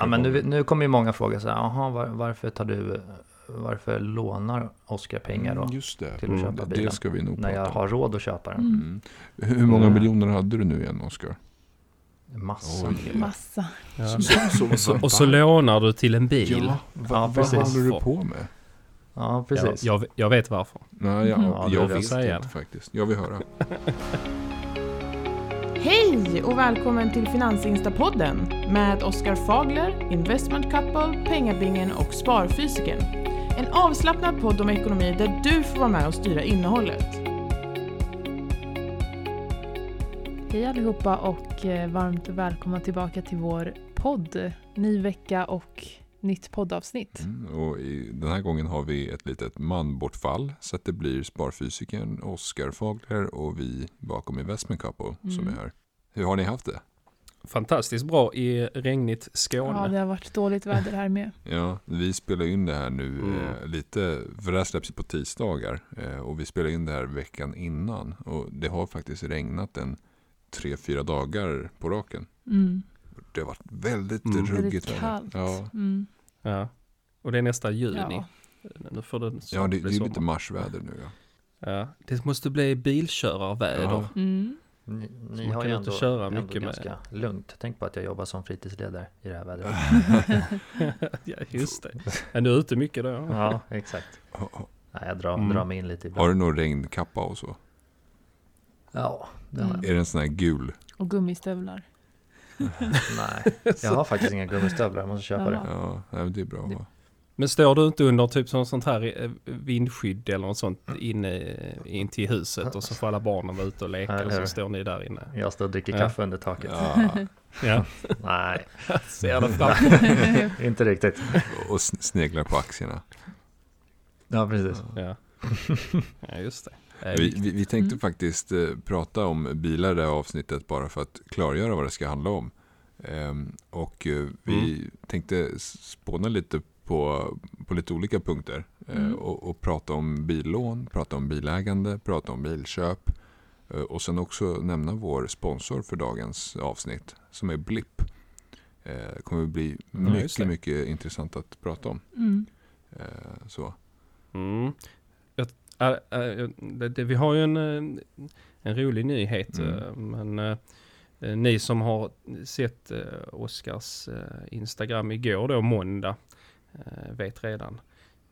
Ja, men nu, nu kommer ju många fråga så här, jaha, var, varför tar du, varför lånar Oskar pengar då? Mm, Just det. till att köpa det, bilen. det ska vi nog När jag har råd att köpa den. Mm. Mm. Hur många Mm. miljoner hade du nu igen, Oskar? Massa. Oj. Massa. Ja. Så- så- Och så, vad- och så lånar du till en bil. Ja, va, Ja, vad håller du på med? Ja, precis. Ja, jag, jag vet varför. Nej, jag. Ja, det jag vill jag vet säga. inte faktiskt. Jag vill höra. Hej och välkommen till Finansinstapodden med Oskar Fagler, Investment Couple, Pengabingen och Sparfysiken. En avslappnad podd om ekonomi där du får vara med och styra innehållet. Hej allihopa och eh, varmt välkomna tillbaka till vår podd. Ny vecka och nytt poddavsnitt. Mm, och i, den här gången har vi ett litet manbortfall. Så att det blir sparfysikern Oskar Fagler och vi bakom Investment Couple som Mm. är här. Hur har ni haft det? Fantastiskt bra i regnigt Skåne. Ja, det har varit dåligt väder här med. Ja, vi spelar in det här nu Mm. eh, lite, för det här släpps på tisdagar. Eh, och vi spelar in det här veckan innan. Och det har faktiskt regnat en tre, fyra dagar på raken. Mm. Det har varit väldigt Mm. ruggigt Väldigt kallt. Ja, Mm. Ja. Och det är nästa juni. Ja. Nu får det ja det, det är sommar. lite marsväder nu. Ja. Ja. Det måste bli bilkörarväder. Ja. Mm. Ni, Så ni man har kan ju inte ändå, köra ändå mycket med- ganska lugnt. Tänk på att jag jobbar som fritidsledare i det här vädret. Ja, just det. Är du ute mycket då? Ja, exakt. Nej, jag drar, Mm. drar mig in lite Har ibland. du någon regnkappa och så? Ja, det har jag. Är det en sån här gul? Och gummistövlar. Nej, jag har faktiskt inga gummistövlar. Jag måste köpa det. Ja, nej, men det är bra. Va? Men står du inte under typ sånt, sånt här eh, vindskydd eller något sånt inne in till huset och så får alla barnen vara ute och leka Eller och så står ni där inne. Jag står och dricker Ja. kaffe under taket. Ja, Ja, Nej, ser det framför inte riktigt. och sn- sneglar på aktierna. Ja, precis. Ja. ja, just det. är Vi, vi, vi tänkte Mm. faktiskt eh, prata om bilar i det här avsnittet bara för att klargöra vad det ska handla om. Ehm, och eh, vi tänkte s- spåna lite på, på lite olika punkter. Eh, Mm. och, och prata om billån, prata om bilägande, prata om bilköp. Eh, och sen också nämna vår sponsor för dagens avsnitt som är Blipp. Eh, Det kommer bli Ja, just det. mycket, mycket intressant att prata om. Mm. Så. Mm. Jag, äh, äh, det, det, vi har ju en, en rolig nyhet. Mm. Men ni som har sett Oskars Instagram igår då, måndag, vet redan.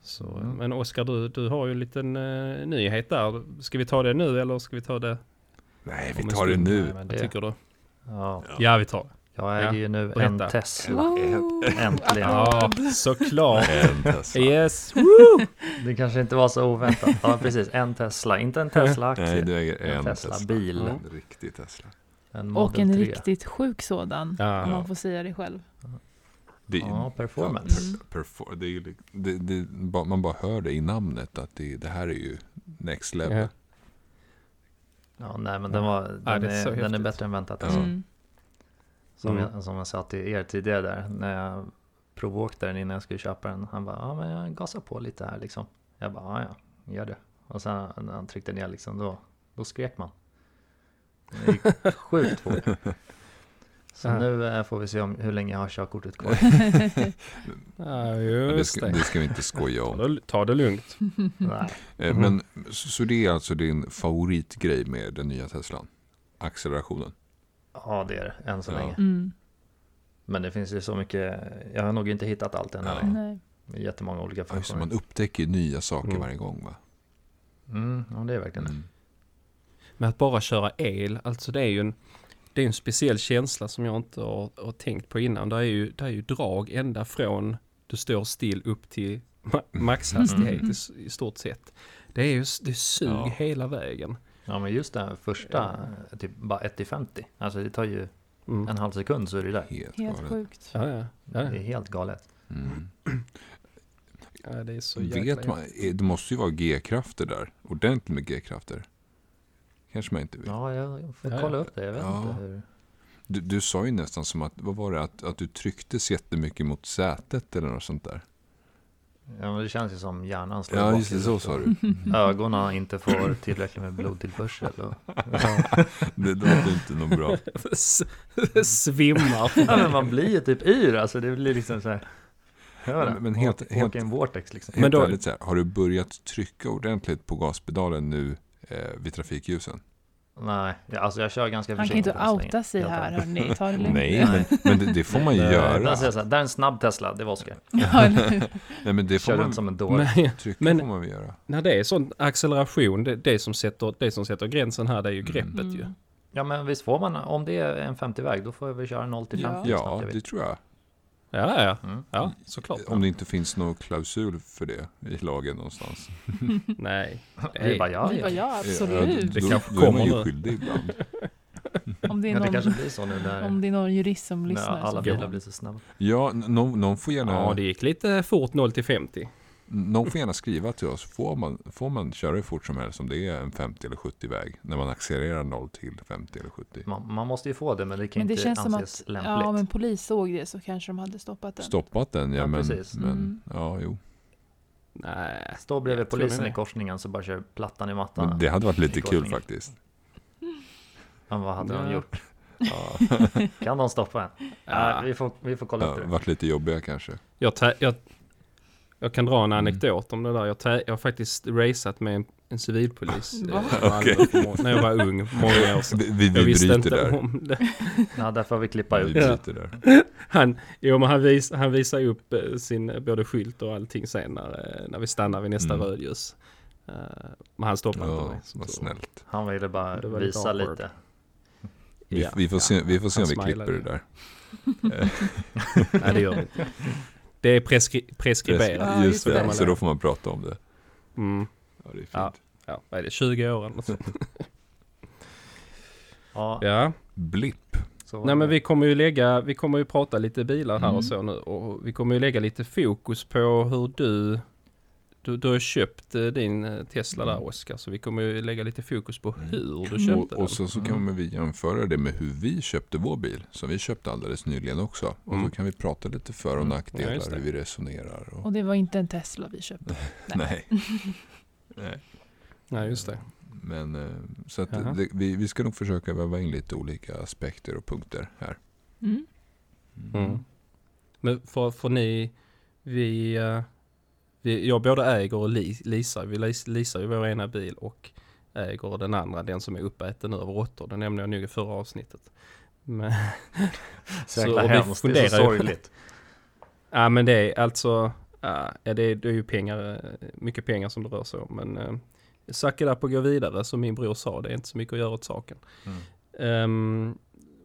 Så, Mm. Men Oskar, du, du har ju en liten eh, nyhet där. Ska vi ta det nu eller ska vi ta det Nej, om vi tar det nu. Nej, men Vad det, tycker du? ja, Ja, vi tar det. jag äger ju nu berätta. en Tesla. Woo! Äntligen. Ja, såklart. En Tesla. Yes. Det kanske inte var så oväntat. Ja, precis. En Tesla. Inte en Tesla-aktie. Nej, du äger en, En Tesla-bil. En riktig Tesla. En Och en 3. riktigt sjuk sådan. Om Ja. man får säga det själv. Det, Ja, performance. Mm. per, perfor, det är det, det, man bara hör det i namnet att det, det här är ju next level. Ja. Ja, nej, men den, var, den, Ja, är är, den är bättre än väntat. Ja. Alltså. Mm. Som, Mm. jag, som jag sa till er tidigare där, när jag provåkte den innan jag skulle köpa den. Han bara, ja men jag gasar på lite här liksom. Jag bara, ja ja, gör det. Och sen när han tryckte ner liksom, då, då skrek man. Det gick sjukt fort. Så Ja. nu eh, får vi se om hur länge jag har körkortet kvar. Ja, det, just ska, det. det ska vi inte skoja Ta om. det, ta det lugnt. Eh, Mhm. Men, så, det är alltså din favoritgrej med den nya Teslan? Accelerationen? Ja det är det, än så Ja. länge. Mm. Men det finns ju så mycket, jag har nog inte hittat allt än Ja. Nej. Med jättemånga olika funktioner. man upptäcker nya saker Mm. varje gång va? Mm, ja det är verkligen det. Mm. Men att bara köra el, alltså det är ju en, det är en speciell känsla som jag inte har, har tänkt på innan. Det är, ju, det är ju drag ända från du står still upp till ma- maxhastighet Mm. i, stort sett. Det är ju det är sug Ja. hela vägen. Ja men just här första, typ bara 1 till 50. Alltså det tar ju Mm. en halv sekund så är det där. Helt, Helt sjukt. Ja, ja. Det är helt galet. Mm. ja, det är så jäkla Vet man, det måste ju vara G-krafter där. Ordentligt med G-krafter. Kanske man inte vet. Ja, jag får Ja, kolla ja. upp det. Jag vet Ja. inte hur. Du, du sa ju nästan som att, vad var det, att, att du trycktes jättemycket mot sätet eller något sånt där. Ja, men det känns ju som hjärnan slår Ja, just det, så sa du. Ögonen inte får tillräckligt med blodtillförsel. Och, Det låter inte något bra. Svimmar. ja, men man blir ju typ yr alltså. Det blir liksom så här. Vet Men- helt- åka, helt- en vortex liksom. Helt Men då- ärligt så här, har du börjat trycka ordentligt på gaspedalen nu eh, vid trafikljusen? Nej, alltså jag kör ganska Han kan inte försiktigt outa sig här hörni, ta det lugnt. Nej, men, men det, det får man ju göra. Där, här, där är en snabb Tesla, det var Oskar. Nej, men det får Kör man, runt som en dåre. Men, men- får man väl göra. när det är sån acceleration, det, det, som sätter, det som sätter gränsen här, det är ju Mm. greppet ju. Mm. Ja men visst får man, om det är en 50-väg, då får väl köra 0 till 50 så Ja, snabbt det tror jag. Ja, ja, Mm. ja, såklart. Om det inte finns någon klausul för det i lagen någonstans. Nej. Vi bara, ja, Vi bara, ja. ja Ja, absolut. Det då, kanske då är man kommer ju nu. skyldig ibland. Om det är Ja, det kanske någon, blir så nu när, om det är någon jurist som när lyssnar. alla så- bilar blir så snabba. Ja, någon, någon, får gärna, Ja, det gick lite fort 0 till 50. Någon får gärna skriva till oss. Får man, får man köra hur fort som helst om det är en 50 eller 70-väg? När man accelererar 0 till 50 eller 70? Man, man måste ju få det, men det kan Men det inte känns som anses att, lämpligt. ja men polis såg det så kanske de hade stoppat den. Stoppat den, ja, Ja, men, precis. men Mm. ja, jo. Nej. Stå bredvid polisen i korsningen så bara kör plattan i mattan. Men det hade varit lite kul faktiskt. Men vad hade de Ja. gjort? Ja, Kan de stoppa en? Ja, Ja. vi, får, vi får kolla upp ja, det. varit lite jobbiga kanske. Jag, jag kan dra en Mm. anekdot om det där. Jag, tä- jag har faktiskt raceat med en, en civilpolis. Eh, må- När jag var ung, många år sedan. Vi, vi, Jag vi visste bryter inte där. om det. Ja, där får vi klippa Vi ut. bryter där. Han, jo, men han, vis, han visar upp eh, sin eh, både skylt och allting sen när, eh, när vi stannar vid nästa Mm. rödljus. Eh, Men han stoppade inte Ja, mig. vad tur var. snällt. Han ville bara Det var lite visa awkward. lite. Vi, Ja, vi, får ja, se, vi får se om vi klipper det där. Nej, det gör vi inte. Det är preskri- preskriberat. Ja, Just just det, så då får man prata om det. Mm. Ja, det är fint. Ja. Ja, vad är det? 20 år eller något sånt. Ja, Ja. Blipp. Nej men vi kommer ju lägga, vi kommer ju prata lite bilar här Mm. och så nu och vi kommer ju lägga lite fokus på hur du du, du har köpt eh, din eh, Tesla där Oskar, så vi kommer ju lägga lite fokus på hur du Mm. köpte Och, den. och så, så kan vi jämföra det med hur vi köpte vår bil. Som vi köpte alldeles nyligen också. Och Mm. så kan vi prata lite för och Mm. Ja, nackdelar, det. hur vi resonerar. Och, Och det var inte en Tesla vi köpte. nej. nej. Nej just det. Men eh, så att det, vi, vi ska nog försöka väva in lite olika aspekter och punkter här. Mm. Mm. Men för, för ni, vi, vi, jag både äger och leasar. Vi leasar ju vår ena bil och äger den andra, den som är uppäten över råttor. Det nämnde jag nog i förra avsnittet. Men, Så jäkla hemskt, det är så sorgligt. Ja men det är alltså, ja det, är, det är ju pengar, eh, mycket pengar som det rör sig om. Men uh, suck it up och gå vidare som min bror sa, det är inte så mycket att göra åt saken. Mm. Ehm,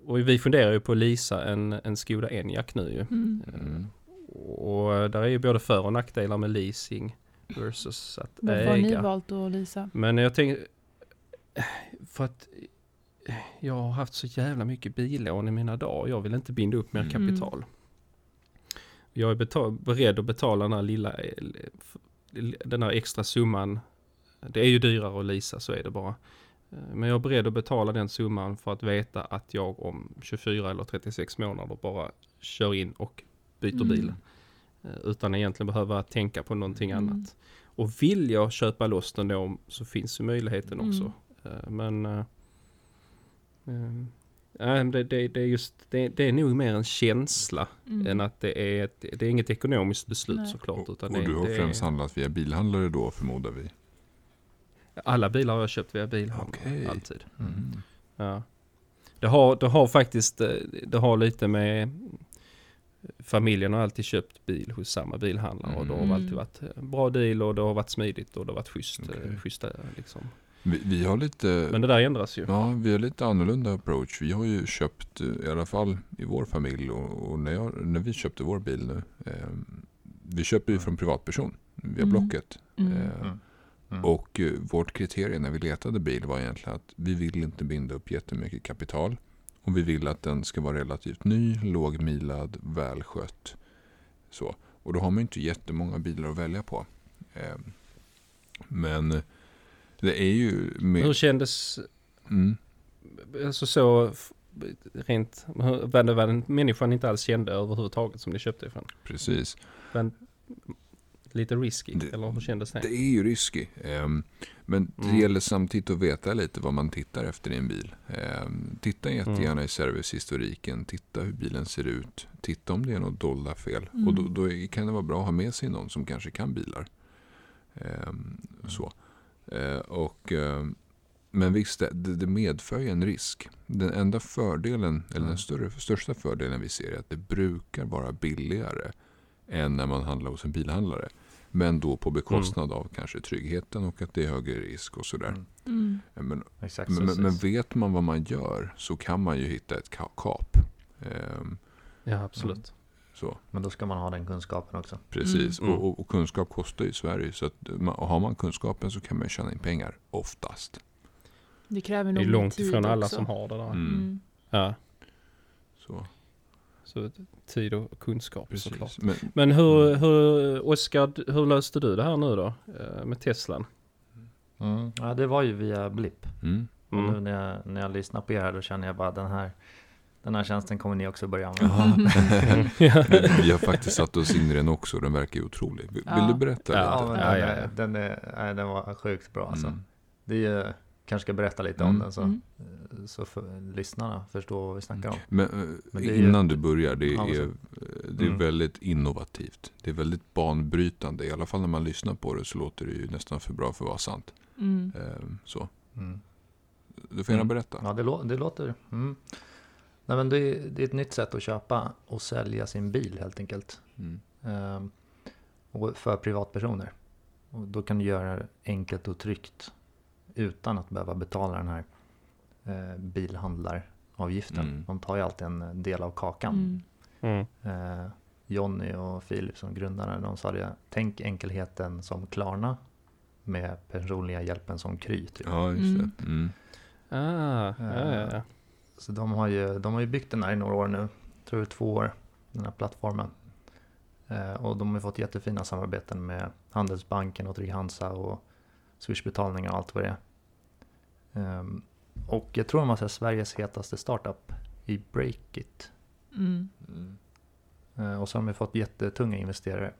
och vi funderar ju på att leasa en, en Skoda Enyaq nu ju. Mm. Mm. Och där är ju både för och nackdelar med leasing versus att Varför har ni äga. valt att leasa? Men jag tänker, för att jag har haft så jävla mycket billån i mina dagar. Jag vill inte binda upp mer Mm. kapital. Jag är beredd att betala den här lilla, den här extra summan. Det är ju dyrare att leasa, så är det bara. Eh, Men jag är beredd att betala den summan för att veta att jag om 24 eller 36 månader bara kör in och byter Mm. bil. Eh, Utan egentligen behöva tänka på någonting Mm. annat. Och vill jag köpa loss den då så finns ju möjligheten Mm. också. Eh, Men eh, nej, det, det, det, är just, det, det är nog mer en känsla Mm. än att det är, ett, det är inget ekonomiskt beslut Nej. såklart. Och, Utan och det, du har det främst är, handlat via bilhandlare då förmodar vi? alla bilar har jag köpt via bilhandel, Okej. alltid. Mm. Ja. Det, har, det har faktiskt, det har lite med familjen har alltid köpt bil hos samma bilhandlare och det har Mm. alltid varit en bra deal och det har varit smidigt och det har varit schysst, Okej. okay. schyssta liksom. Vi, vi har lite Men det där ändras ju. Ja, vi har lite annorlunda approach. Vi har ju köpt, eh, i alla fall i vår familj och, och när, jag, när vi köpte vår bil nu. Eh, vi köper ju från privatperson via Mm. Blocket. Mm. Eh, Mm. Mm. Och eh, vårt kriterie när vi letade bil var egentligen att vi vill inte binda upp jättemycket kapital. Och vi vill att den ska vara relativt ny, lågmilad, välskött. Så. Och då har man inte jättemånga bilar att välja på. Eh, men det är ju... Med, Hur kändes, mm, alltså så rent, hur- var det var en människan inte alls kände överhuvudtaget som ni köpte ifrån? precis. Men lite risky? Det- eller hur kändes det? Det är ju risky. ehm, Men det Mm. gäller samtidigt att veta lite vad man tittar efter i en bil. Ehm, Titta jättegärna Mm. i servicehistoriken. Titta hur bilen ser ut. Titta om det är något dolda fel. Mm. Och då, då är- kan det vara bra att ha med sig någon som kanske kan bilar. Ehm, Så. Eh, och, ehm, men visst, det, det medför ju en risk. Den enda fördelen, eller den Mm. större, största fördelen vi ser är att det brukar vara billigare än när man handlar hos en bilhandlare. Men då på bekostnad av kanske tryggheten och att det är högre risk och sådär. Mm. Mm. Men, Exakt, men, men, vet man vad man gör så kan man ju hitta ett ka- kap. Ehm, Ja, absolut. så, Men då ska man ha den kunskapen också. precis. Mm. Och, och, och kunskap kostar ju i Sverige. Så att och har man kunskapen så kan man tjäna in pengar oftast. Det kräver Det nog är långt tid ifrån alla också. som har det där. Mm. Mm. Ja, Så, så tid och kunskap precis. såklart. Men, Men hur, hur, Oskar, hur löste du det här nu då? eh, Med Teslan? Mm. Ja, det var ju via Blipp. mm, Och nu Mm. när jag, när jag lyssnar på er då känner jag bara den här, den här tjänsten kommer ni också börja använda. Ja. Vi har faktiskt satt oss in i den också. Den verkar ju otrolig. Vill Ja. du berätta Ja, lite? men Ja, den, ja, är- ja. Den, är, den var sjukt bra alltså. Mm. Det är ju, kanske ska berätta lite Mm. om den så, Mm. så för, lyssnarna förstår vad vi snackar om. Men, eh, Men det är ju- innan du börjar, det Ja, är, eh, det är Mm. väldigt innovativt. Det är väldigt banbrytande. I alla fall när man lyssnar på det så låter det ju nästan för bra för att vara sant. Mm. Eh, Så. Mm. Du får gärna Mm. berätta. Ja, det, lå- det låter... Mm. Nej, men det, är, det är ett nytt sätt att köpa och sälja sin bil helt enkelt. Mm. Ehm, och för privatpersoner. Och då kan du göra det enkelt och tryggt utan att behöva betala den här eh, bilhandlaravgiften. Mm. De tar ju alltid en del av kakan. Mm. Mm. Eh, Jonny och Filip som grundare, de sa det. Tänk enkelheten som Klarna med personliga hjälpen som Kry. Typ. Ja, just Mm. det. Mm. Ah, ja, ja, ja. Så de har, ju, de har ju byggt den här i några år nu. Jag tror det är två år, den här plattformen. Eh, och de har fått jättefina samarbeten med Handelsbanken och Trygg-Hansa och Swish-betalningar och allt vad det är. Ehm, och jag tror de har Sveriges hetaste startup i Breakit. Mm. Mm. Eh, och så har de fått jättetunga investerare.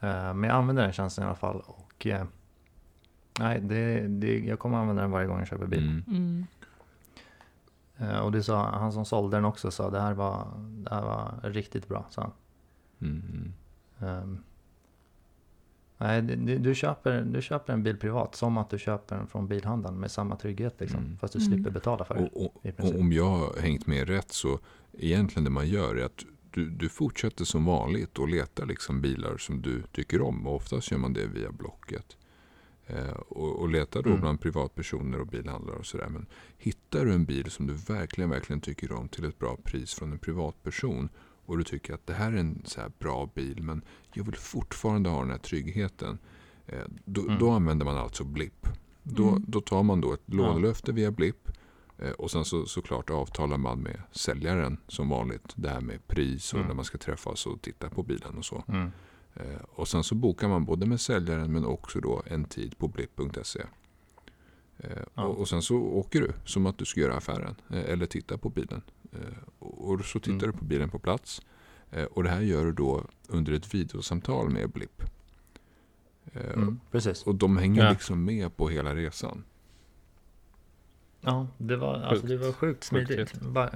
Eh, men jag använder den tjänsten i alla fall. Och eh, nej, det, det, jag kommer använda den varje gång jag köper bil. Mm. Mm. Och det sa han som sålde den också sa det här var, det här var riktigt bra. sa han. Mm. Mm. Nej, det- du, köper, du köper en bil privat som att du köper den från bilhandeln med samma trygghet. Liksom, Mm. Fast du Mm. slipper betala för det. Och, och, och om jag har hängt med rätt så egentligen det man gör är att du, du fortsätter som vanligt och letar liksom bilar som du tycker om. Och oftast gör man det via Blocket. Eh, och, och letar då Mm. bland privatpersoner och bilhandlare och sådär. Men hittar du en bil som du verkligen, verkligen tycker om till ett bra pris från en privatperson och du tycker att det här är en så här bra bil men jag vill fortfarande ha den här tryggheten. Eh, då, Mm. då använder man alltså Blipp. Då, Mm. då tar man då ett lånelöfte via Blipp Eh, Och sen så, såklart avtalar man med säljaren som vanligt. Det här med pris och Mm. när man ska träffas och titta på bilen och så. Mm. Eh, Och sen så bokar man både med säljaren men också då en tid på blipp.se. Ja. Och, och sen så åker du som att du ska göra affären eller titta på bilen. Eh, Och så tittar Mm. du på bilen på plats. Eh, Och det här gör du då under ett videosamtal med Blipp. Eh, Mm. Precis. Och de hänger Ja. liksom med på hela resan. Ja, det var, alltså, Sjukt. det var sjukt Sjukt smidigt. Bara,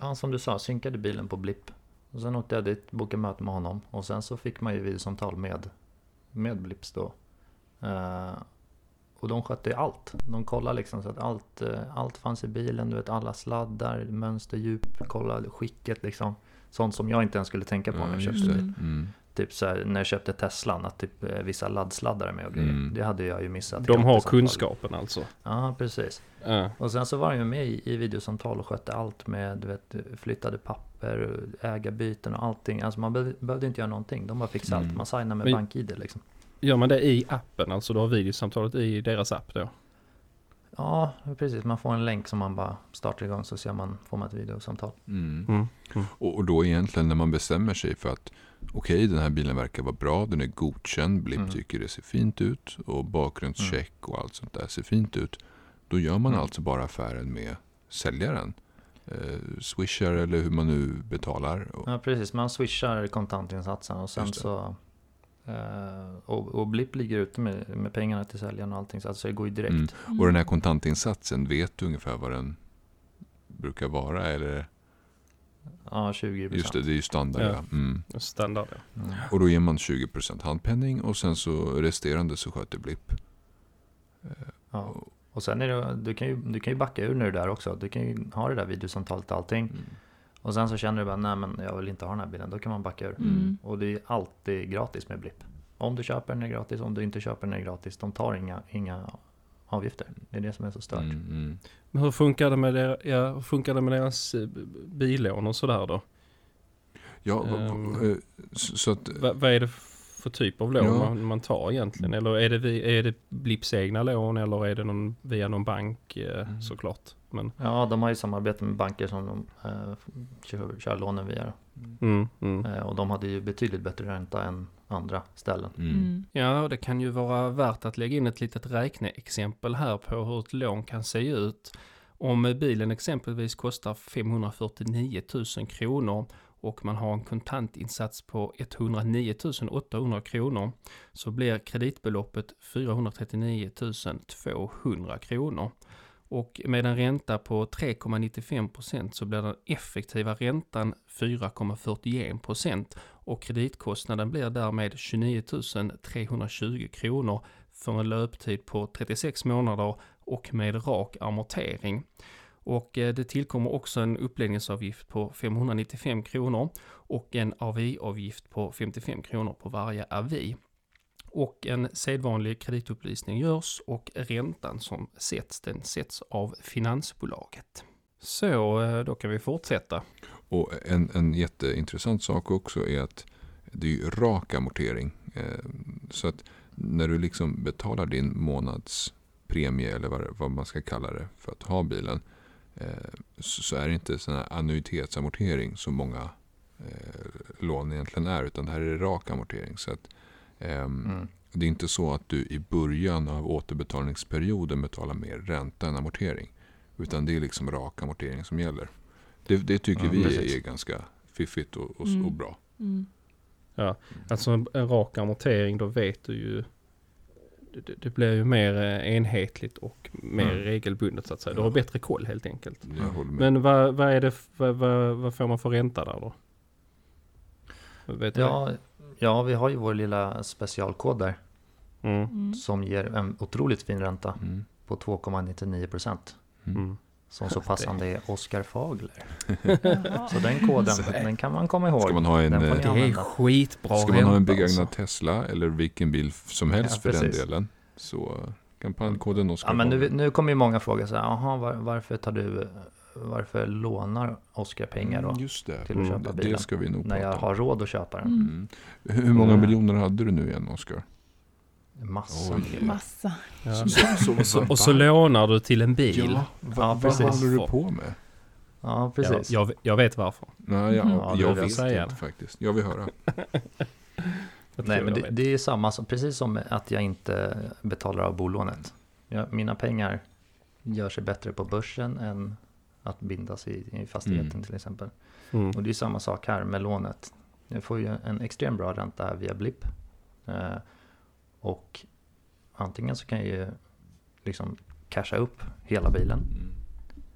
han som du sa, synkade bilen på blipp. Och sen åkte jag dit, bokade möte med honom. Och sen så fick man ju videosamtal med, med Blipps då. Och de skötte ju allt. De kollade liksom så att allt, eh, allt fanns i bilen. Du vet alla sladdar, mönsterdjup, kollade skicket liksom. Sånt som jag inte ens skulle tänka på när jag Ja, köpte det. Mm. Mm. Typ så här, när jag köpte Teslan, att typ eh, vissa laddsladdare med och grejer. Mm. Det hade jag ju missat. De har fall. kunskapen alltså. Ja, precis. Ja. Och sen så var ju med i, i videosamtal och skötte allt med, du vet, flyttade papper, ägarbyten och allting. Alltså man be- behövde inte göra någonting. De bara fixade Mm. allt. Man signade med Men- BankID liksom. Gör man det i appen, alltså du har videosamtalet i deras app då? Ja, precis. Man får en länk som man bara startar igång så ser man, får man ett videosamtal. Mm. Mm. Mm. Och, och då egentligen när man bestämmer sig för att okej den här bilen verkar vara bra, den är godkänd, Blipp Mm. tycker det ser fint ut och bakgrundscheck och allt sånt där ser fint ut. Då gör man Mm. alltså bara affären med säljaren. Eh, swishar eller hur man nu betalar. Och, Ja, precis. Man swishar kontantinsatsen och sen så Eh, och, och Blipp ligger ute med, med pengarna till säljaren och allting. Så alltså det går ju direkt. Mm. Och den här kontantinsatsen, vet du ungefär vad den brukar vara? Eller? Ja, 20 Just det, det är ju standard. Ja. Ja. Mm. Standard ja. Mm. Och då ger man 20% handpenning och sen så resterande så sköter Blipp. Ja. Och sen är det, du kan ju, du kan ju backa ur nu där också. Du kan ju ha det där videosamtalet och allting. Mm. Och sen så känner du bara, nej men jag vill inte ha den här bilen. Då kan man backa ur. Mm. Och det är alltid gratis med Blipp. Om du köper den är gratis, om du inte köper den är gratis. De tar inga, inga avgifter. Det är det som är så stört. Mm, mm. Men hur funkar det med, der, ja, hur funkar det med deras eh, billån och sådär då? Ja, eh, så att Va, vad är det för typ av lån Ja. man, man tar egentligen? Eller är det, vi, är det Blipps egna lån eller är det någon, via någon bank eh, Mm. såklart? Men, Ja, de har ju samarbete med banker som de eh, kör, kör lånen via. mm, mm. Eh, och de hade ju betydligt bättre ränta än andra ställen. mm. Mm. Ja, det kan ju vara värt att lägga in ett litet räkneexempel här på hur ett lån kan se ut. Om bilen exempelvis kostar 549 000 kronor och man har en kontantinsats på 109 800 kronor så blir kreditbeloppet 439 200 kronor. Och med en ränta på 3,95 procent så blir den effektiva räntan 4,41 procent och kreditkostnaden blir därmed 29 320 kronor för en löptid på 36 månader och med rak amortering. Och eh, det tillkommer också en uppläggningsavgift på 595 kronor och en AVI-avgift på 55 kronor på varje avi. Och en sedvanlig kreditupplysning görs och räntan som sätts, den sätts av finansbolaget. Så, eh, då kan vi fortsätta. Och en, en jätteintressant sak också är att det är ju rak amortering. Eh, så att när du liksom betalar din månadspremie eller vad, vad man ska kalla det för att ha bilen eh, Så är det inte sån här annuitetsamortering som många eh, lån egentligen är. Utan det här är rak amortering. Så att, ehm, Mm. det är inte så att du i början av återbetalningsperioden betalar mer ränta än amortering. Utan det är liksom rak amortering som gäller. Det, det tycker Ja, vi precis. är ganska fiffigt och, och, Mm. och bra. Mm. Alltså en, en rak amortering, då vet du ju det, det- blir ju mer eh, enhetligt och mer Mm. regelbundet så att säga. Du Ja. har bättre koll helt enkelt. Men vad, vad är det, vad, vad, vad får man för ränta där då? Vet? Ja, ja, vi har ju vår lilla specialkod där. Mm. Mm. Som ger en otroligt fin ränta Mm. på 2,99 procent. Mm. Som så passande är Oskar Fagler. Så den koden, den kan man komma ihåg. Ska man ha en, Den får ni eh, Det är skitbra Ska man ha en begagnad alltså. Tesla eller vilken bil som helst Ja, för den delen. Så kampanjkoden Oskar Ja, men nu, nu kommer ju många fråga så här, jaha, var, varför tar du, varför lånar Oskar pengar då? Mm, Just det. till att Mm, köpa Det bilen? ska vi nog När jag har råd att köpa den. Mm. Hur många Mm. miljoner hade du nu igen Oskar? Massa. Oj. Massa. Ja. Så- så- Och, så, lånar du till en bil. Ja, va, Ja, vad håller du på med? Ja, Ja, precis. jag, jag vet varför. Nej, jag, Mhm. Ja, jag vill jag vet säga. inte faktiskt. Jag vill höra. Jag Nej, men jag det, det är samma, som, precis som att jag inte betalar av bolånet. Jag, mina pengar gör sig bättre på börsen än att bindas i, i fastigheten Mm. till exempel. Mm. Och det är samma sak här med lånet. Jag får ju en extremt bra ränta via Blipp. Och antingen så kan jag ju liksom casha upp hela bilen. Mm.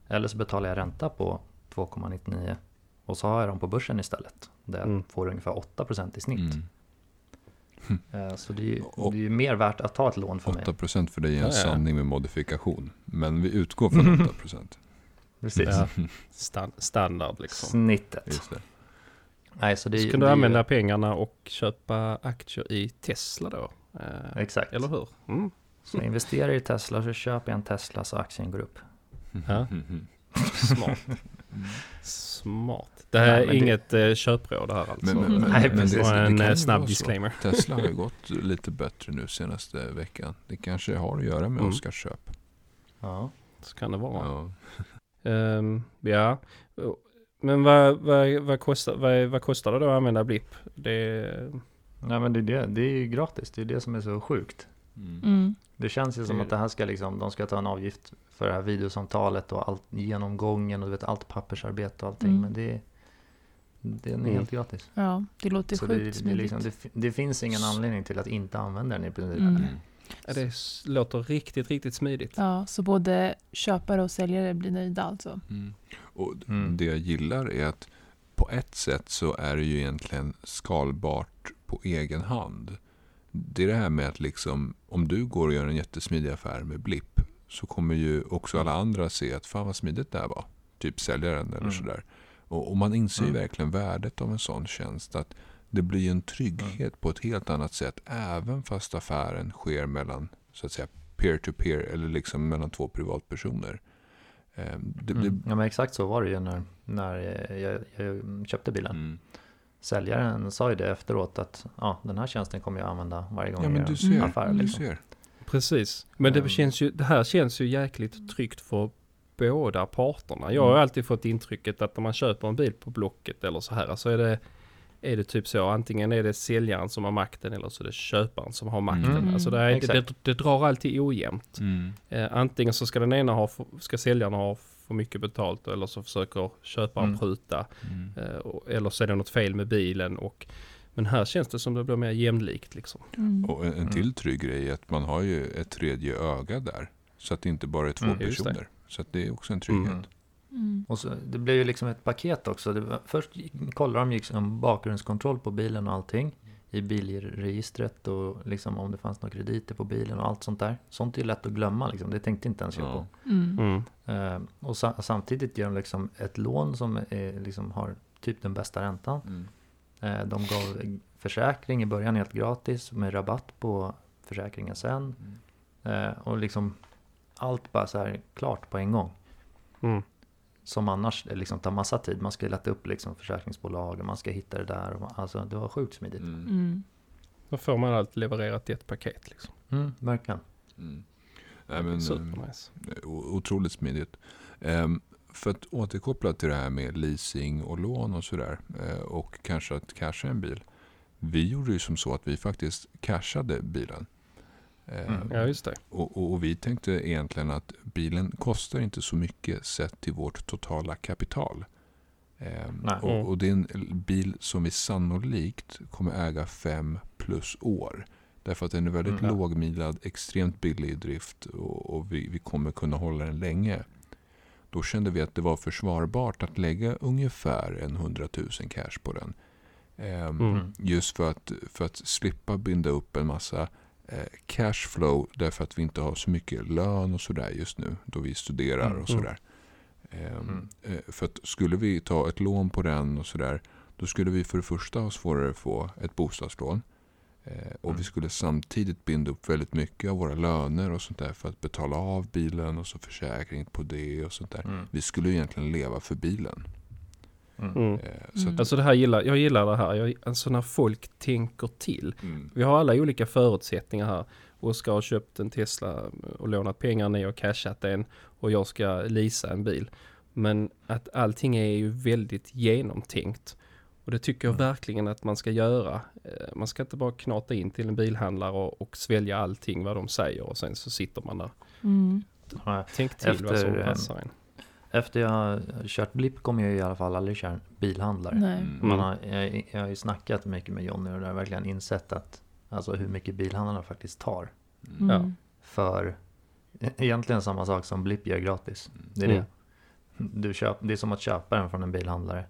Eller så betalar jag ränta på 2,99 och så har jag dem på börsen istället. Där jag Mm. får ungefär 8% i snitt. Mm. Eh, Så det är, ju, det är ju mer värt att ta ett lån för mig. 8% för dig är en Ja, ja. sanning med modifikation. Men vi utgår från 8%. Precis. Ja. Stan- standard liksom. Snittet. Just det. Nej, så det, Så kan det du använda Ju, pengarna och köpa aktier i Tesla då? Eh, exakt. eller hur? Mm. Så investerar i Tesla så köper jag en Tesla så aktien går upp. Ja. Smart. Smart. Det här Nej, är det- inget eh, köpråd det här alltså. Men, men, men, Nej, men det, det en kan eh, snabb disclaimer. Tesla har ju gått lite bättre nu senaste veckan. Det kanske har att göra med Mm. Oskars köp. Ja. Så kan det vara. Ja. Ehm, ja. Men vad, vad, vad, kostar, vad, vad kostar det då att använda Blipp? Det, Nej men det är, det, det är ju gratis, det är det som är så sjukt. Mm. Mm. Det känns ju som Det- att det här ska liksom, de ska ta en avgift för det här videosamtalet och allt genomgången och du vet allt pappersarbete och allting. Mm. Men det, Den är Mm. helt gratis. Ja, det låter Så sjukt det, det, liksom, det, det finns ingen anledning till att inte använda den i princip. Mm. Ja, det låter riktigt, riktigt smidigt. Ja, så både köpare och säljare blir nöjda alltså. Mm. Och Mm. det jag gillar är att på ett sätt så är det ju egentligen skalbart på egen hand. Det är det här med att liksom, om du går och gör en jättesmidig affär med Blipp så kommer ju också alla andra se att fan vad smidigt det här var. Typ säljaren eller Mm. sådär. Och, och man inser ju Mm. verkligen värdet av en sån tjänst. Att det blir en trygghet på ett helt annat sätt även fast affären sker mellan så att säga peer-to-peer eller liksom mellan två privatpersoner. Eh, Det, det, Mm. Ja men exakt så var det ju när, när jag, jag köpte bilen. Säljaren sa ju det efteråt att ja, den här tjänsten kommer jag använda varje gång Ja jag men gör du en ser. affär. Du Liksom. ser. Precis. Men det, Ehm. känns ju, det här känns ju jäkligt tryggt för båda parterna. Jag har Mm. alltid fått intrycket att när man köper en bil på Blocket eller så här så är det, är det typ så. Antingen är det säljaren som har makten eller så är det köparen som har makten. Mm. Alltså det, är det, Exakt. det drar alltid ojämnt. Mm. Eh, antingen så ska den ena ha, ska säljaren ha för mycket betalt eller så försöker köparen Mm. pruta. Mm. Eh, eller så är det något fel med bilen. Och, men här känns det som det blir mer jämlikt liksom. Mm. Och en, en till trygg grej är att man har ju ett tredje öga där. Så att det inte bara är två Mm, personer. Så att det är också en trygghet. Mm. Mm. Och så, det blev ju liksom ett paket också. Det var, först kollade de liksom bakgrundskontroll på bilen och allting. I bilregistret och liksom om det fanns några krediter på bilen och allt sånt där. Sånt är ju lätt att glömma liksom. Det tänkte inte ens jag Ja. på. Mm. Mm. Eh, och sa, samtidigt ger de liksom ett lån som är, liksom har typ den bästa räntan. Mm. Eh, de gav försäkring i början helt gratis med rabatt på försäkringen sen. Eh, och liksom allt bara så här klart på en gång. Mm. Som annars det liksom tar massa tid. Man ska leta upp liksom försäkringsbolag och man ska hitta det där. Och man, alltså det var sjukt smidigt. Mm. Mm. Mm. Då får man allt levererat i ett paket liksom. verkligen. Mm. Nej, men, eh, Supernice. otroligt smidigt. Ehm, för att återkoppla till det här med leasing och lån och sådär. eh, och kanske att casha en bil. Vi gjorde ju som så att vi faktiskt cashade bilen. Ehm, Mm. Ja, just det. Och, och, och vi tänkte egentligen att bilen kostar inte så mycket sett till vårt totala kapital. Ehm, Nej. Mm. och, och det är en bil som vi sannolikt kommer äga fem plus år. Därför att den är väldigt Mm. lågmilad, extremt billig i drift och, och vi, vi kommer kunna hålla den länge. Då kände vi att det var försvarbart att lägga ungefär en 100 000 cash på den. Ehm, Mm. Just för att, för att slippa binda upp en massa eh, cashflow därför att vi inte har så mycket lön och sådär just nu då vi studerar Mm. och sådär. Ehm, Mm. eh, för att skulle vi ta ett lån på den och sådär då skulle vi för det första ha svårare att få ett bostadslån. Eh, och Mm. vi skulle samtidigt binda upp väldigt mycket av våra löner och sånt där för att betala av bilen och så försäkring på det och sånt där. Mm. Vi skulle egentligen leva för bilen. Mm. Mm. Eh, så att, Alltså det här gillar, jag gillar det här. Jag, alltså när folk tänker till. mm, Vi har alla olika förutsättningar här. Oskar har köpt en Tesla och lånat pengar, ni har cashat den och jag ska leasa en bil. Men att allting är ju väldigt genomtänkt. Och det tycker jag Mm. verkligen att man ska göra. Eh, Man ska inte bara knata in till en bilhandlare och, och svälja allting vad de säger och sen så sitter man där. Mm. Tänk till vad som Efter, passar en. Efter jag har kört blipp kommer jag i alla fall aldrig köra bilhandlare. Nej. mm, Man har, jag, jag har ju snackat mycket med Jonny och jag har verkligen insett att Alltså hur mycket bilhandlarna faktiskt tar. mm, Mm. För egentligen samma sak som blipp gör gratis. Det är Mm. det. Du köp, det är som att köpa den från en bilhandlare.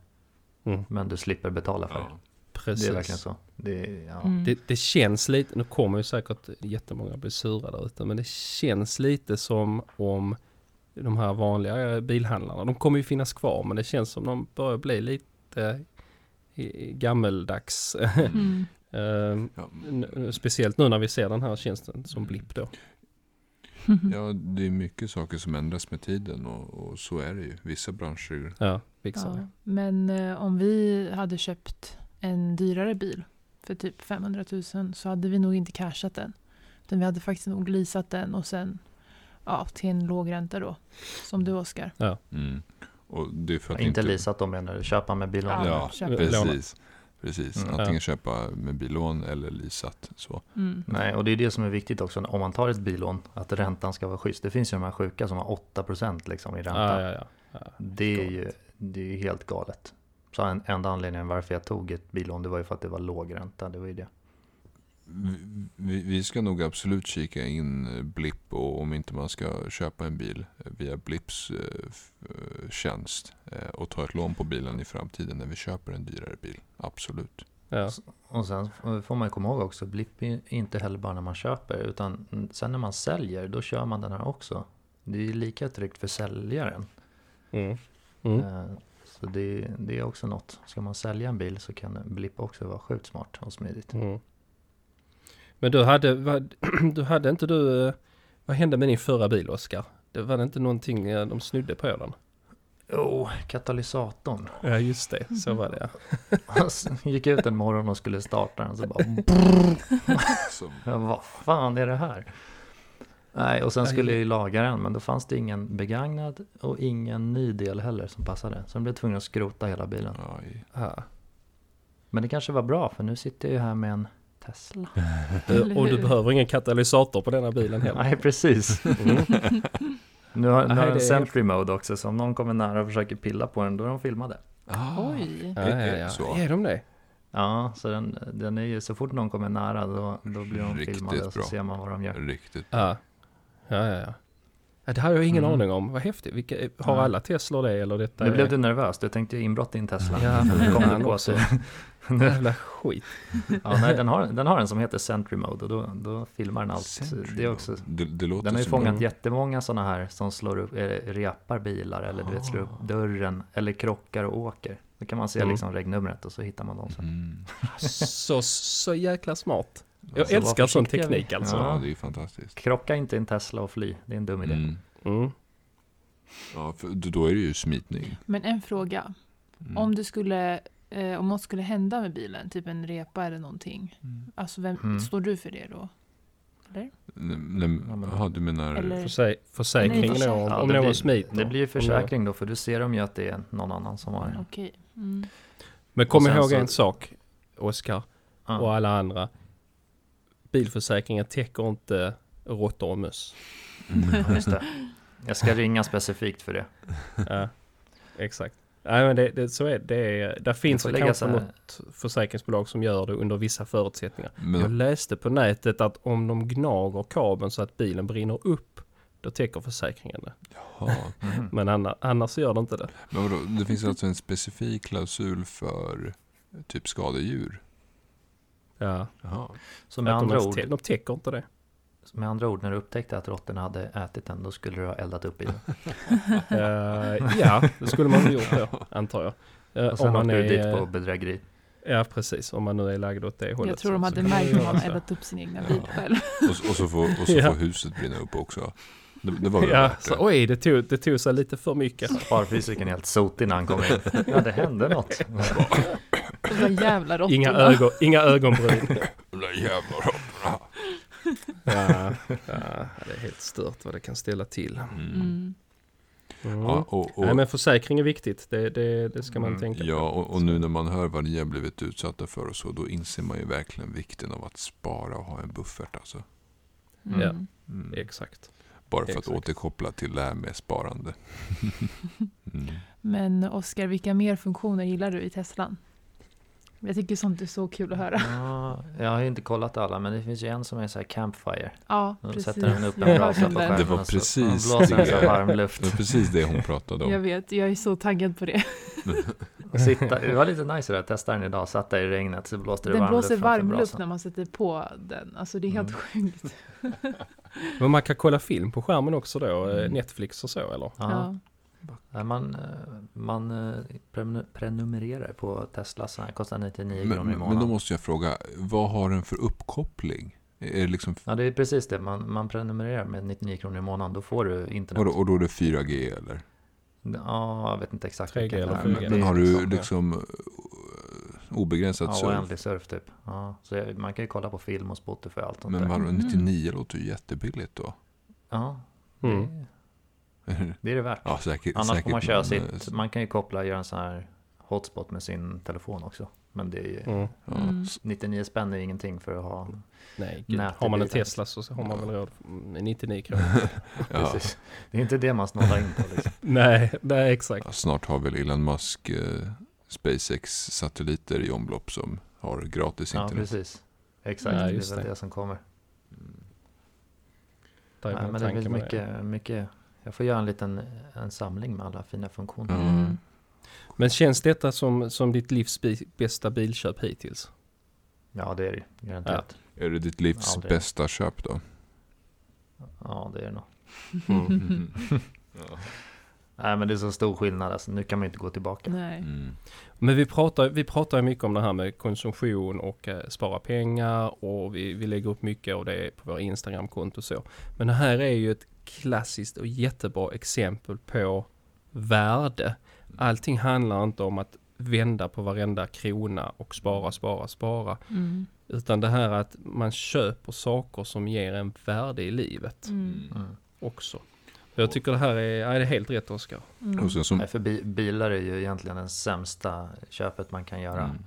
Mm. Men du slipper betala för det. ja. Precis. Det är verkligen så. Det ja. Mm. Det, det känns lite, nu kommer ju säkert jättemånga bli sura där ute, men det känns lite som om de här vanliga bilhandlarna, de kommer ju finnas kvar, men det känns som de börjar bli lite gammeldags. Mm. Eh, Ja. Speciellt nu när vi ser den här tjänsten som blipp då. Ja, det är mycket saker som ändras med tiden och, och så är det ju. Vissa branscher, Ja, Ja. Men eh, om vi hade köpt en dyrare bil för typ 500 000 så hade vi nog inte cashat den. Utan vi hade faktiskt nog leasat den och sen ja, till en låg ränta då. Som du Oskar. mm. och det är för att Inte leasat då menar du? Köpa med bilån? Ja. Ja, köpa. precis. Precis, Mm. antingen Ja. köpa med billån eller leasat. Så. Mm. Nej, och det är det som är viktigt också om man tar ett bilån, att räntan ska vara schysst. Det finns ju de här sjuka som har 8% liksom i ränta. Ja, ja, ja. ja. Det är ju det är ju helt galet. Så en, enda anledningen varför jag tog ett billån det var ju för att det var låg ränta. Det var ju det. Vi- Vi, ska nog absolut kika in eh, Blipp och om inte man ska köpa en bil eh, via Blipps eh, tjänst eh, och ta ett lån på bilen i framtiden när vi köper en dyrare bil. Absolut. Ja. Och sen får man ju komma ihåg också, blipp är inte heller bara när man köper, utan sen när man säljer, då kör man den här också. Det är ju lika tryggt för säljaren. Mm. Mm. Eh, Så det, det är också något. Ska man sälja en bil så kan blipp också vara sjukt smart och smidigt. Mm. Men du hade, vad, du hade inte du, eh, vad hände med din förra bil Oskar? Det var det inte någonting eh, de snudde på den? Jo, katalysatorn. Ja just det, så var det ja. Alltså, gick ut en morgon och skulle starta den så bara... Vad fan är det här? Nej, och sen skulle jag ju laga den, men då fanns det ingen begagnad och ingen ny del heller som passade. Så jag blev tvungen att skrota hela bilen. aj. ja. Men det kanske var bra, för nu sitter jag ju här med en Tesla. Du, och du behöver ingen katalysator på denna bilen heller. Nej, precis. Mm. Nu har, nu Nej, har den Sentry Mode också, så om någon kommer nära och försöker pilla på den, då är de filmade. Ah, Oj. Ja, ja, ja. Så. Är de det? Ja, så den, den är ju, så fort någon kommer nära, då, då blir de Riktigt filmade och så bra. ser man vad de gör. Riktigt. Ja. Ja, ja, ja. ja det har jag ingen Mm. aning om. Vad häftigt. Vilka, har Ja. alla Teslor det eller detta Nu är blev du nervös, du tänkte inbrott i en Tesla. Ja, kom du på också. Jävla skit? Ja, nej, den, har, den har en som heter Sentry Mode och då, då filmar den allt. Sentry Det är också, det, det låter den har ju fångat Mm. jättemånga sådana här som slår upp, eh, repar bilar eller du vet, slår upp dörren eller krockar och åker. Då kan man se Mm. liksom regnumret och så hittar man dem sen. Mm. Så, så jäkla smart. Jag Så var älskar sån teknik vi- alltså. Ja, det är ju fantastiskt. Krocka inte en Tesla och fly, det är en dum idé. Mm. Mm. Ja, för då är det ju smitning. Men en fråga. Mm. Om det skulle, eh, om något skulle hända med bilen, typ en repa eller någonting. Mm. Alltså vem, Mm. står du för det då? Eller? Jaha, du menar... Eller- Försäk, försäkring Nej, då, om, försäkring. Ja, om det någon blir- smiter. Det blir försäkring då, för du ser dem ju att det är någon annan som har. Okej. Mm. Men kom ihåg så- en sak, Oskar Ja. och alla andra. Bilförsäkringen täcker inte råttor och möss. Mm. Just det. Jag ska ringa specifikt för det. Ja, exakt. Nej men det, det, så är det. det. Är, där finns lägga kanske här- något försäkringsbolag som gör det under vissa förutsättningar. Jag Men, läste på nätet att om de gnager kabeln så att bilen brinner upp, då täcker försäkringen det. jaha. Mhm. Men annars, annars gör det inte det. Men vadå, det finns alltså en specifik klausul för typ skadedjur? Ja, Jaha. Så med de, andra, inte, ord, de täcker inte det. Med andra ord, när du upptäckte att råttorna hade ätit den, då skulle du ha eldat upp bilen. Eh, ja, det skulle man ha gjort då, antar jag. Eh, Och sen om man åkte du är, dit på bedrägeri. Ja, precis. Om man nu är lagd åt det hållet. Jag tror de hade märkt om man eldat upp sin egna bil själv. Och, och så, får, och så Ja. får huset brinna upp också. Det, det var Ja, värt så, oj, det tog, det tog sig lite för mycket. Sparfysiken är helt sotig när han kommer in. Ja, det hände något. De där jävla råttorna. Inga, ögon, inga ögonbryn. De där jävla. Ja, ja, det är helt stört vad det kan ställa till. Mm. Mm. Ja, och, och, Nej, men försäkring är viktigt. Det, det, det ska man Mm, tänka ja, på. och, och nu när man hör vad ni har blivit utsatta för och så, då inser man ju verkligen vikten av att spara och ha en buffert alltså. Mm. Ja. Mm. Exakt. Bara för att exakt. återkoppla till det här med sparande. mm. Men Oskar, vilka mer funktioner gillar du i Teslan? Jag tycker sånt är så kul att höra. Ja, jag har ju inte kollat alla, men det finns ju en som är så här campfire. Ja, Då precis. sätter den upp en brasa på den. Det skärmen var och så precis blåser en det. här varm luft. Det var precis det hon pratade om. Jag vet, jag är så taggad på det. Och Sitta, det var lite nice det där, testa den idag, satt där i regnet så blåste det Den varm blåser luft varm luft när man sätter på den. Alltså det är helt Mm. sjukt. Men man kan kolla film på skärmen också då? eh, Mm. Netflix och så eller? Ja. Man, eh, man eh, prenu- prenumererar på Tesla, så här, kostar 99 Men, kronor i men, men då månaden. måste jag fråga, vad har den för uppkoppling? Är det liksom, Ja, det är precis det. Man, man prenumererar med 99 kronor i månaden. Då får du internet. och, då, och då är det 4G eller? Ja, jag vet inte exakt 3G vilken eller det är, 4G. men Men, har du liksom- liksom eh, obegränsat Ja, surf? oändlig surf typ. Ja, så jag, man kan ju kolla på film och Spotify och allt sånt Men där. vadå, Mm. 99 låter ju jättebilligt då. Ja, Mm. det, är det värt. ja, säkert, Annars säkert, får man köra men, sitt. Man kan ju koppla och göra en sån här hotspot med sin telefon också. Men det är ju, Mm. Ja. Mm. 99 spänn är ingenting för att ha. Nej, har man en. Tesla så har man väl råd med 99 kronor. Ja. Det är inte det man snålar in på liksom. nej, nej exakt. Ja, snart har väl Elon Musk eh, SpaceX-satelliter i omlopp som har gratis Ja, internet. precis. Exakt, Ja, det är väl det. det som kommer. Är Nej, men det det. mycket, mycket. Jag får göra en liten en samling med alla fina funktioner. Ja. Mm. Men känns detta som, som ditt livs bi- bästa bilköp hittills? Ja, det är det ju. Garanterat. Är det ditt livs Aldrig. bästa köp då? Ja, det är det nog. Mm. Nej, men det är så stor skillnad. Alltså, nu kan man ju inte gå tillbaka. Nej. Mm. Men vi pratar, vi pratar ju mycket om det här med konsumtion och eh, spara pengar och vi, vi lägger upp mycket av det på våra Instagramkonto och så. Men det här är ju ett klassiskt och jättebra exempel på värde. Allting handlar inte om att vända på varenda krona och spara, spara, spara. Mm. Utan det här att man köper saker som ger en värde i livet Mm. Mm. också. Jag tycker det här är, det är helt rätt Oskar. Mm. Och sen som, Nej, för bi- bilar är ju egentligen den sämsta köpet man kan göra. mm,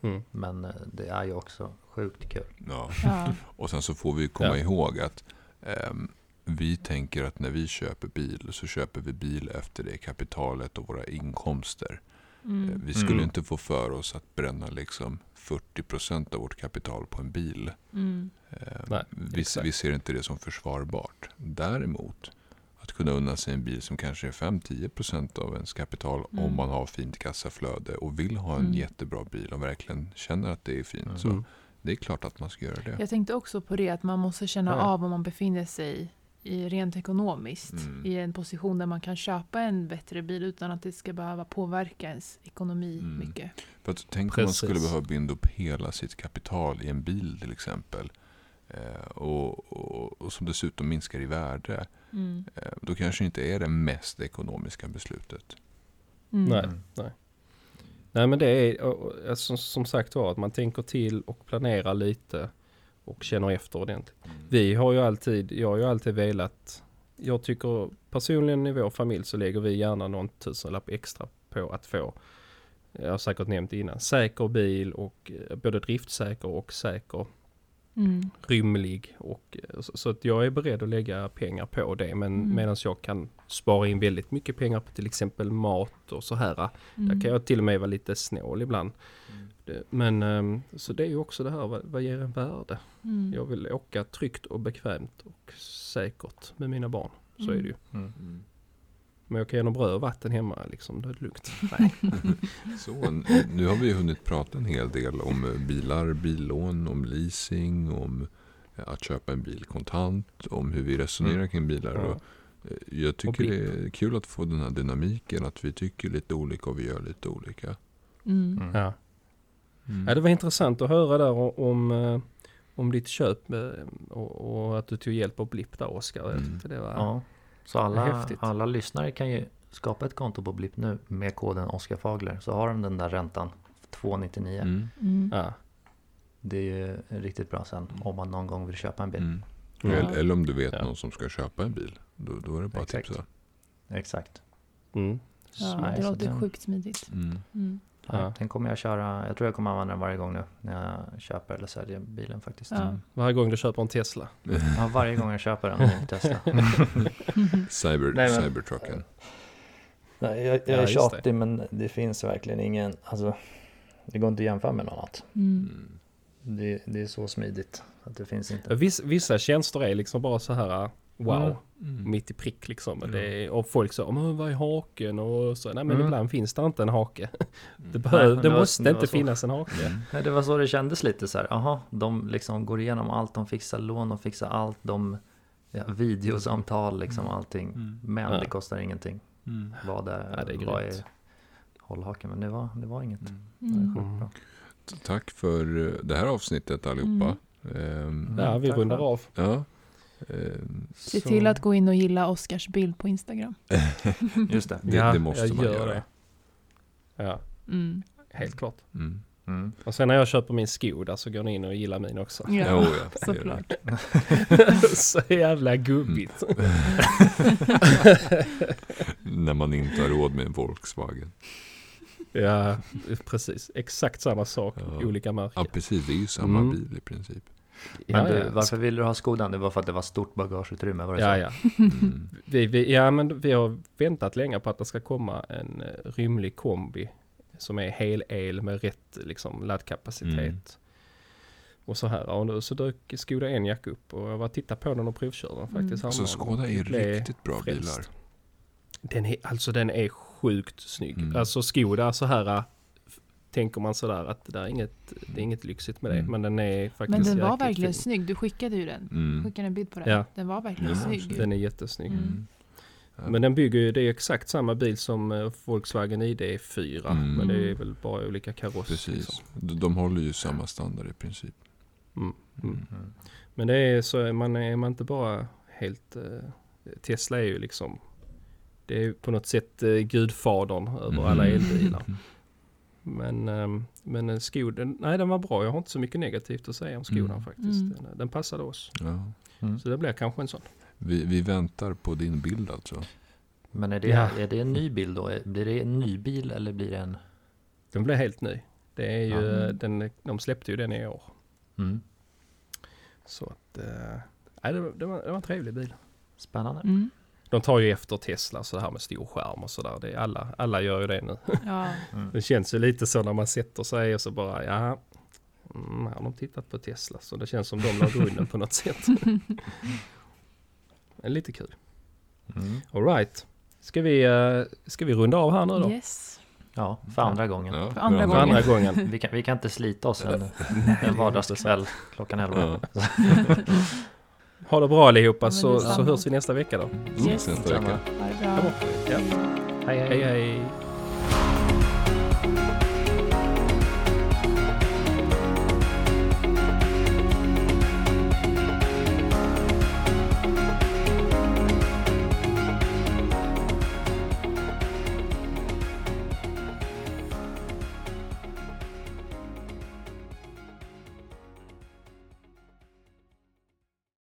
Mm. Men eh, det är ju också sjukt kul. ja. Ja. Och sen så får vi komma Ja. ihåg att ehm, vi tänker att när vi köper bil så köper vi bil efter det kapitalet och våra inkomster. Eh, Mm. Vi skulle Mm. inte få för oss att bränna liksom 40% av vårt kapital på en bil. Mm. Eh, Nej, vi, vi ser inte det som försvarbart. Däremot att kunna unna sig en bil som kanske är 5-10% av ens kapital Mm. om man har fint kassaflöde och vill ha en Mm. jättebra bil och verkligen känner att det är fint. Mm. Så Mm. det är klart att man ska göra det. Jag tänkte också på det att man måste känna Ja. av om man befinner sig i rent ekonomiskt Mm. i en position där man kan köpa en bättre bil utan att det ska behöva påverka ens ekonomi Mm. mycket. För att tänk om man Precis. skulle behöva binda upp hela sitt kapital i en bil till exempel. Eh, och, och, och som dessutom minskar i värde. Mm. Eh, då kanske inte är det mest ekonomiska beslutet. Mm. Nej. Mm. Nej men det är och, alltså, som, som sagt var att man tänker till och planerar lite och känner efter ordentligt. Vi har ju alltid, jag har ju alltid velat, jag tycker personligen i vår familj så lägger vi gärna någon tusenlapp extra på att få, jag har säkert nämnt innan, säker bil och eh, både driftsäker och säker, Mm. rymlig och eh, så, så att jag är beredd att lägga pengar på det men Mm. medan jag kan spara in väldigt mycket pengar på till exempel mat och så här Mm. där kan jag till och med vara lite snål ibland. Det- Men ehm, så det är ju också det här, vad, vad ger en värde? Mm. Jag vill åka tryggt och bekvämt och säkert med mina barn. Så är det ju. Mm. Men jag kan ge dem bröd och vatten hemma liksom, det är lugnt. Nej. Så, nu har vi hunnit prata en hel del om eh, bilar, billån, om leasing, om eh, att köpa en bil kontant, om hur vi resonerar Mm. kring bilar. Ja. Och eh, jag tycker det är kul att få den här dynamiken, att vi tycker lite olika och vi gör lite olika. Mm. Mm. Ja. det var intressant att höra där om, eh, om ditt köp eh, och, och att du tog hjälp av Blipp där Oskar. Mm. det var... Ja, så alla, Häftigt. alla lyssnare kan ju skapa ett konto på Blipp nu med koden Oskar Fagler. Så har de den där räntan 299. Mm. Mm. Ja. Det är ju riktigt bra sen om man någon gång vill köpa en bil. Mm. Ja. Eller, om du vet Ja. någon som ska köpa en bil. Då, då är det bara att Exakt. tipsa. Exakt. Mm. Ja, det låter sjukt smidigt. Mm. Mm. Ja. Den kommer jag köra, jag tror jag kommer använda den varje gång nu när jag köper eller säljer bilen faktiskt. Ja. Varje gång du köper en Tesla. Ja, varje gång jag köper en Tesla. Cyber, Nej, men- Cybertrucken. Nej, jag, Ja, jag är tjatig men det finns verkligen ingen, alltså det går inte att jämföra med något annat. Mm. Mm. Det, det är så smidigt att det finns inte. Viss, vissa tjänster är liksom bara så här wow. Mm. Mm. mitt i prick liksom. Mm. Det är, och folk säger, men vad är haken? Och så, nej men Mm. ibland finns det inte en hake. Det, Mm. behöver, men det det var- måste det var inte så. finnas en hake. Mm. Nej, det var så det kändes lite så här. Jaha, de liksom går igenom allt, de fixar lån, de fixar allt, de ja, videosamtal liksom allting. Mm. Men Ja. det kostar ingenting. Mm. Vad är, Ja, det är vad är hållhaken? Men det var, det var inget. Mm. Det var Mm. Tack för eh, det här avsnittet allihopa. Mm. Ja, vi rundar av. ja. Ehm, Se Så- till att gå in och gilla Oskars bild på Instagram. Just det. Det- det måste man gör göra. Det. Ja, Mm. helt klart. mm. Mm. Och sen när jag köper min sko där så går ni in och gillar min också. Ja, ja, är det. såklart. så jävla gubbigt. När man inte har råd med en Volkswagen. Ja, precis. Exakt samma sak, Ja. olika Ja, märken. precis. Det är ju samma Mm. bil i princip. Men Ja, du, ja. varför ville du ha Skodan? Det var för att det var stort bagageutrymme, var det Ja, så? ja. Mm. Vi, vi, ja, men vi har väntat länge på att det ska komma en eh, rymlig kombi som är hel-el med rätt liksom, laddkapacitet. Mm. Och så här. Och nu så dök Skoda Enyaq upp och jag var och tittade på den och provkörde den faktiskt. Mm. Så häromdagen Skoda är riktigt bra frälst. bilar. Den är, alltså den är sjukt snygg. Mm. Alltså Skoda så här tänker man sådär att det där är inget, det är inget lyxigt med det. Mm. Men den är faktiskt Men den var verkligen fin. snygg. Du skickade ju den. Mm. Skickade en bild på den. Ja. Den var verkligen Den var snygg. Den är jättesnygg. Mm. Ja. Men den bygger ju, det är exakt samma bil som eh, Volkswagen ID4. Mm. Men det är väl bara olika kaross. Precis. Liksom. De, håller ju samma standard i princip. Mm. Mm. Mm. Men det är så, man är man inte bara helt... Eh, Tesla är ju liksom... Det är på något sätt eh, gudfadern över alla Mm. elbilar. Men, ehm, men en Skoda, nej den var bra. Jag har inte så mycket negativt att säga om Skodan Mm. faktiskt. Mm. Den, den passade oss. Ja. Mm. Så det blir kanske en sån. Vi, vi väntar på din bild alltså. Men är det, Ja. är det en ny bil då? Blir det en ny bil eller blir det en... Den blev helt ny. Det är ju, Ja. eh, den, de släppte ju den i år. Mm. Så att, eh, nej, det, var, det, var, det var en trevlig bil. Spännande. De tar ju efter Tesla så här med stor skärm och sådär. Det är alla, alla gör ju det nu. Ja. Mm. Det känns ju lite så när man sätter sig och så bara, ja, mm, har de tittat på Tesla? Så det känns som de la grunden på något sätt. Men lite kul. Mm. Alright. Ska vi, eh, ska vi runda av här nu då? Yes. Ja, för andra gången. Ja, För andra ja. För andra gången. Vi kan, vi kan inte slita oss en, en vardagskväll klockan 11. Ja. Ha det bra allihopa Ja, så, så hörs vi nästa vecka då. Mm, Yes. Nästa vecka. Ha det bra. Ja. Hej Hej hej! hej.